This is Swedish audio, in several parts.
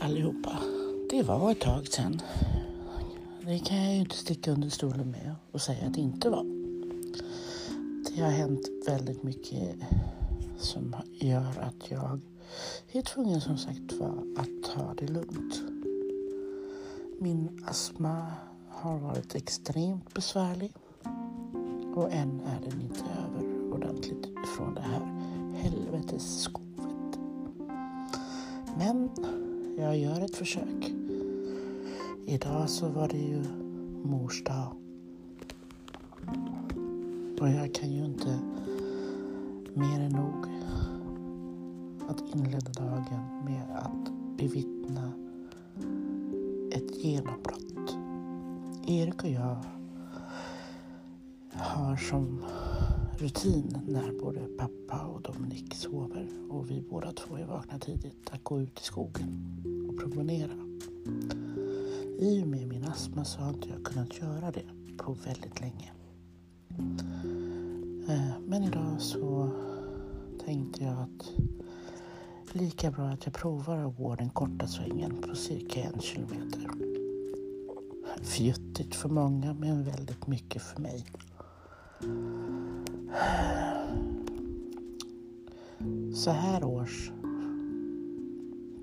allihopa. Det var ett tag sedan. Det kan jag ju inte sticka under stolen med och säga att det inte var. Det har hänt väldigt mycket som gör att jag är tvungen som sagt var att ta det lugnt. Min astma har varit extremt besvärlig och än är den inte över ordentligt från det här helvetes skovet. Men jag gör ett försök. Idag så var det ju mors dag. Och jag kan ju inte mer än nog att inleda dagen med att bevittna ett genombrott. Erik och jag har som rutin när både pappa och Dominik sover och vi båda två är vakna tidigt att gå ut i skogen och promenera. I och med min astma så har inte jag kunnat göra det på väldigt länge. Eh, men idag så tänkte jag att lika bra att jag provar att gå den korta svängen på cirka en kilometer. Fjuttigt för många men väldigt mycket för mig. Så här års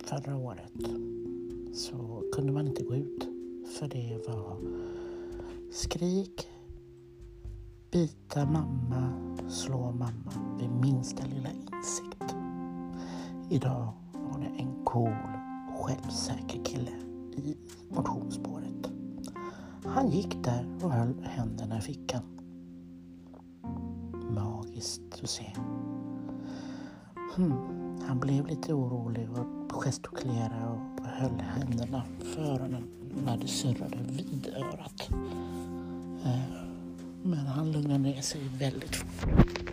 förra året så kunde man inte gå ut för det var skrik, bita mamma, slå mamma vid minsta lilla insikt. Idag var det en cool, självsäker kille i motionsspåret. Han gick där och höll händerna i fickan. Magiskt att se. Hmm. Han blev lite orolig och gestikulerade och höll händerna för öronen när det surrade vid örat. Eh, men han lugnade ner sig väldigt fort.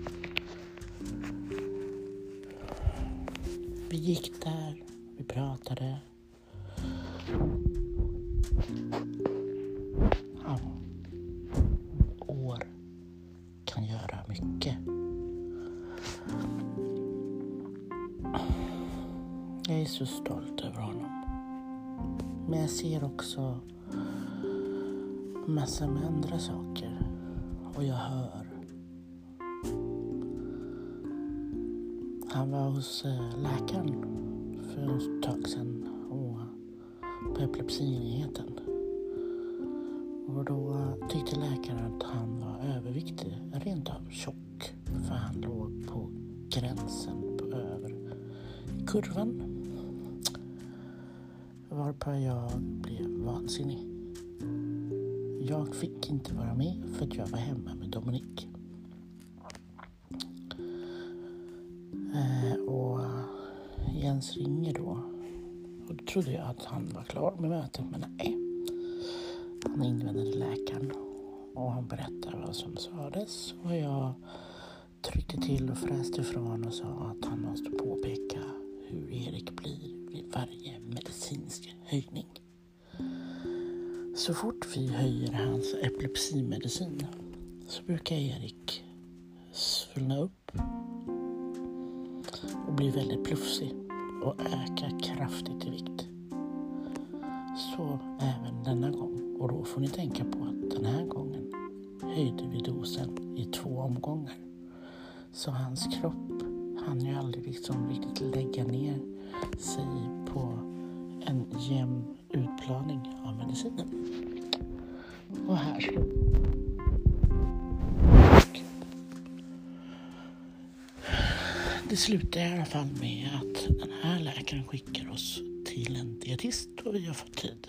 Vi gick där, vi pratade. Så stolt över honom. Men jag ser också massor med andra saker. Och jag hör. Han var hos eh, läkaren för ett tag sedan och på epilepsienheten. Och då tyckte läkaren att han var överviktig, rent av tjock. För han låg på gränsen på över kurvan. Varpå jag blev vansinnig. Jag fick inte vara med för att jag var hemma med Dominik. Eh, och Jens ringer då. Och då trodde jag att han var klar med mötet, men nej. Han invände läkaren och han berättade vad som sades och jag tryckte till och fräste ifrån och sa att han måste påpeka hur Erik blir vid varje medicinsk höjning. Så fort vi höjer hans epilepsimedicin så brukar Erik svullna upp och bli väldigt plufsig och öka kraftigt i vikt. Så även denna gång. Och då får ni tänka på att den här gången höjde vi dosen i två omgångar. Så hans kropp han ju aldrig liksom riktigt lägga ner sig på en jämn utplaning av medicinen. Och här Det slutar i alla fall med att den här läkaren skickar oss till en dietist och vi har fått tid.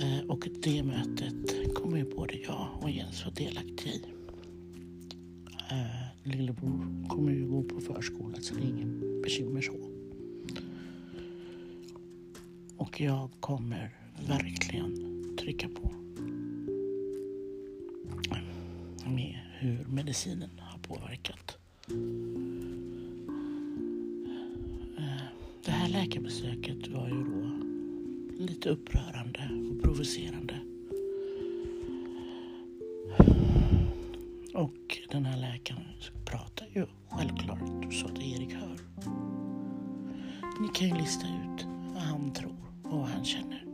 Eh, och det mötet kommer ju både jag och Jens vara delaktiga i äh, lillebror kommer ju gå på förskola så det är ingen bekymmer så. Och jag kommer verkligen trycka på med hur medicinen har påverkat. Eh, det här läkarbesöket var ju då lite upprörande och provocerande. Och den här läkaren pratar ju självklart så att Erik hör. Ni kan ju lista ut vad han tror och vad han känner.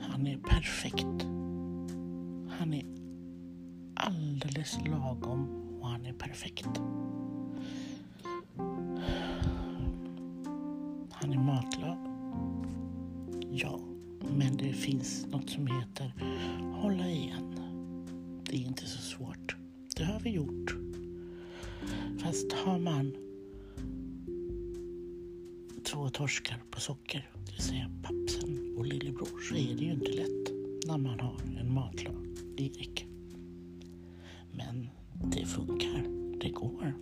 Han är perfekt. Han är alldeles lagom och han är perfekt. Finns något som heter hålla igen. Det är inte så svårt. Det har vi gjort. Fast har man två torskar på socker, det vill säga pappsen och lillebror, så är det ju inte lätt när man har en matlag Erik. Men det funkar. Det går.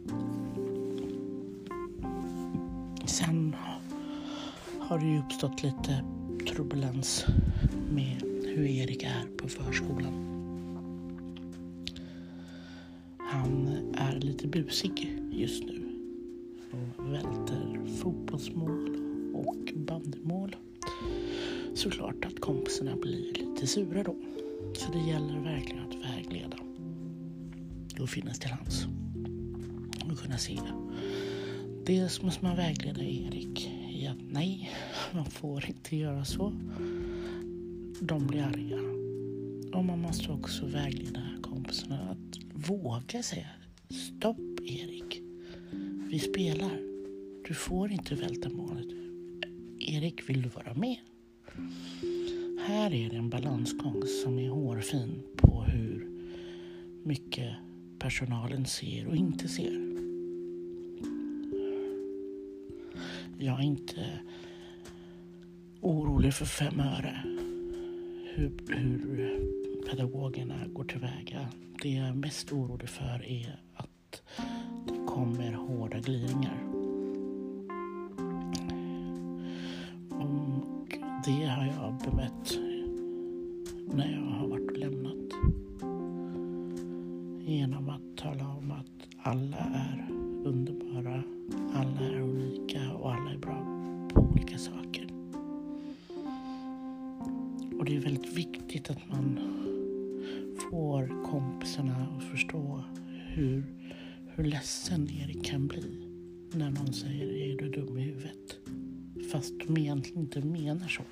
Sen har det ju uppstått lite turbulens med hur Erik är på förskolan. Han är lite busig just nu och välter fotbollsmål och bandymål. Såklart att kompisarna blir lite sura då. Så det gäller verkligen att vägleda och finnas till hands och kunna se. Dels måste man vägleda Erik i att nej, man får inte göra så. De blir arga. Och man måste också vägleda kompisarna att våga säga stopp Erik. Vi spelar. Du får inte välta målet. Erik, vill du vara med? Här är det en balansgång som är hårfin på hur mycket personalen ser och inte ser. Jag är inte orolig för fem öre hur, hur pedagogerna går tillväga. Det jag är mest orolig för är att det kommer hårda glidningar. Och det har jag bemött när jag har varit och lämnat. Genom att tala om att alla är underbara, alla är unika och alla är bra på olika saker. Och det är väldigt viktigt att man får kompisarna att förstå hur, hur ledsen Erik kan bli när någon säger är du dum i huvudet? Fast de egentligen inte menar så.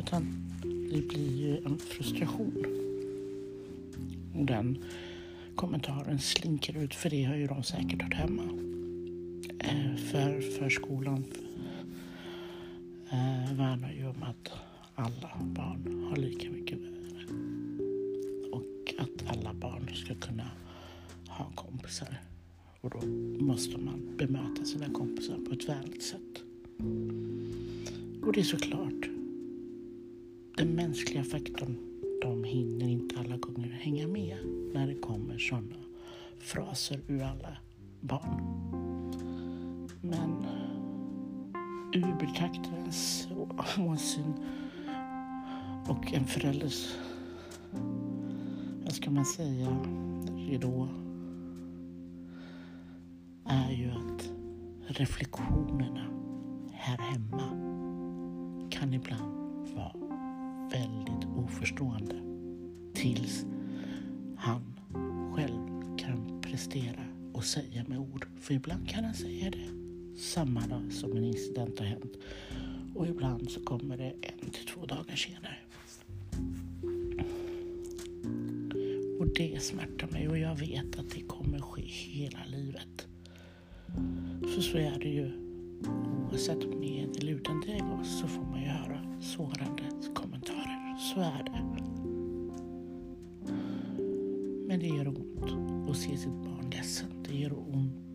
Utan det blir ju en frustration. Och den kommentaren slinker ut, för det har ju de säkert hört hemma. Eh, för förskolan eh, värnar ju om att alla barn har lika mycket värde. Och att alla barn ska kunna ha kompisar. Och då måste man bemöta sina kompisar på ett vänligt sätt. Och det är såklart den mänskliga faktorn. De hinner inte alla gånger hänga med när det kommer sådana fraser ur alla barn. Men ur betraktarens åsyn och en förälders, vad ska man säga, ridå är ju att reflektionerna här hemma kan ibland vara väldigt oförstående tills han själv kan prestera och säga med ord. För ibland kan han säga det samma dag som en incident har hänt och ibland så kommer det en till två dagar senare. Och det smärtar mig och jag vet att det kommer ske hela livet. För så är det ju. Oavsett med eller utan diagnos så får man ju höra sårande kommentarer. Så är det. Men det gör ont att se sitt barn ledsen. Det gör ont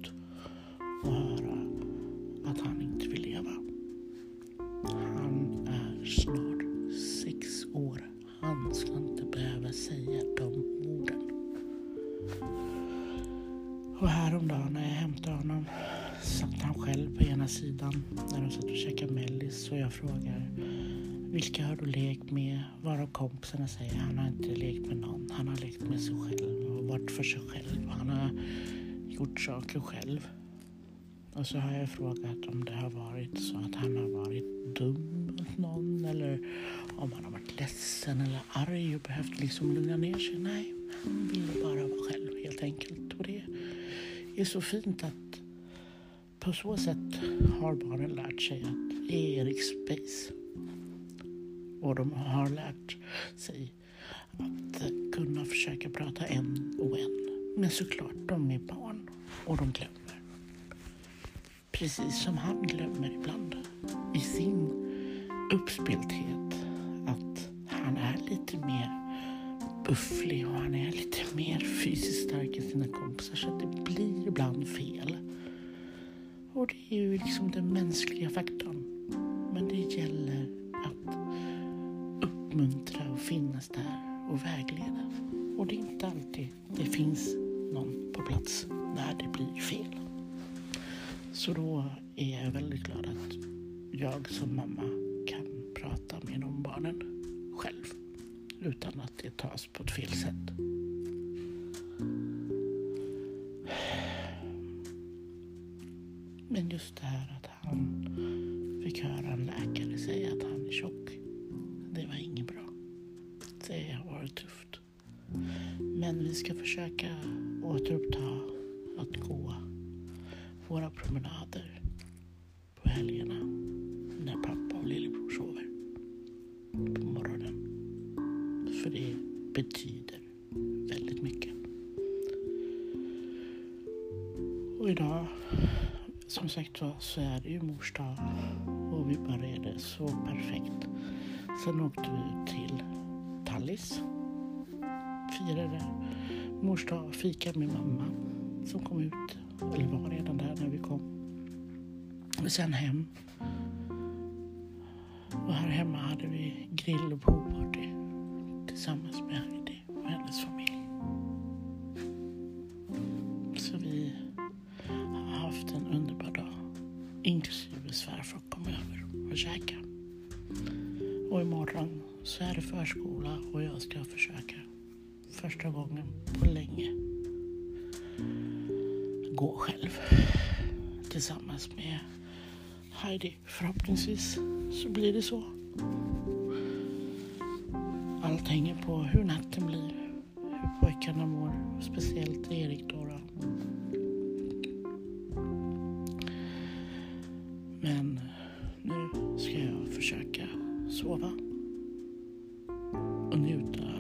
häromdagen när jag hämtade honom satt han själv på ena sidan när de satt och käkade mellis och jag frågar vilka har du lekt med? Varav kompisarna säger han har inte lekt med någon. Han har lekt med sig själv och varit för sig själv. Han har gjort saker själv. Och så har jag frågat om det har varit så att han har varit dum mot någon eller om han har varit ledsen eller arg och behövt liksom lugna ner sig. Nej, han ville bara vara själv helt enkelt. Och det är så fint att på så sätt har barnen lärt sig att Erik Space. Och de har lärt sig att kunna försöka prata en och en. Men såklart, de är barn och de glömmer. Precis som han glömmer ibland i sin uppspelthet att han är lite mer bufflig och han är lite mer fysiskt stark än sina kompisar så att det blir ibland fel. Och det är ju liksom den mänskliga faktorn. Men det gäller att uppmuntra och finnas där och vägleda. Och det är inte alltid det finns någon på plats när det blir fel. Så då är jag väldigt glad att jag som mamma kan prata med de barnen utan att det tas på ett fel sätt. Men just det här att han fick höra en läkare säga att han är tjock, det var inget bra. Det har varit tufft. Men vi ska försöka återuppta att gå våra promenader betyder väldigt mycket. Och idag, som sagt var, så är det ju mors dag och vi började så perfekt. Sen åkte vi till Tallis, firade mors dag, fika med mamma som kom ut, eller var redan där när vi kom. Och sen hem. Och här hemma hade vi grill och poolparty tillsammans med Heidi och hennes familj. Så vi har haft en underbar dag. Inklusive svärfar kom över och käka. Och imorgon så är det förskola och jag ska försöka första gången på länge gå själv tillsammans med Heidi. Förhoppningsvis så blir det så. Allt hänger på hur natten blir, hur pojkarna mår, speciellt Erik då. då. Men nu ska jag försöka sova och njuta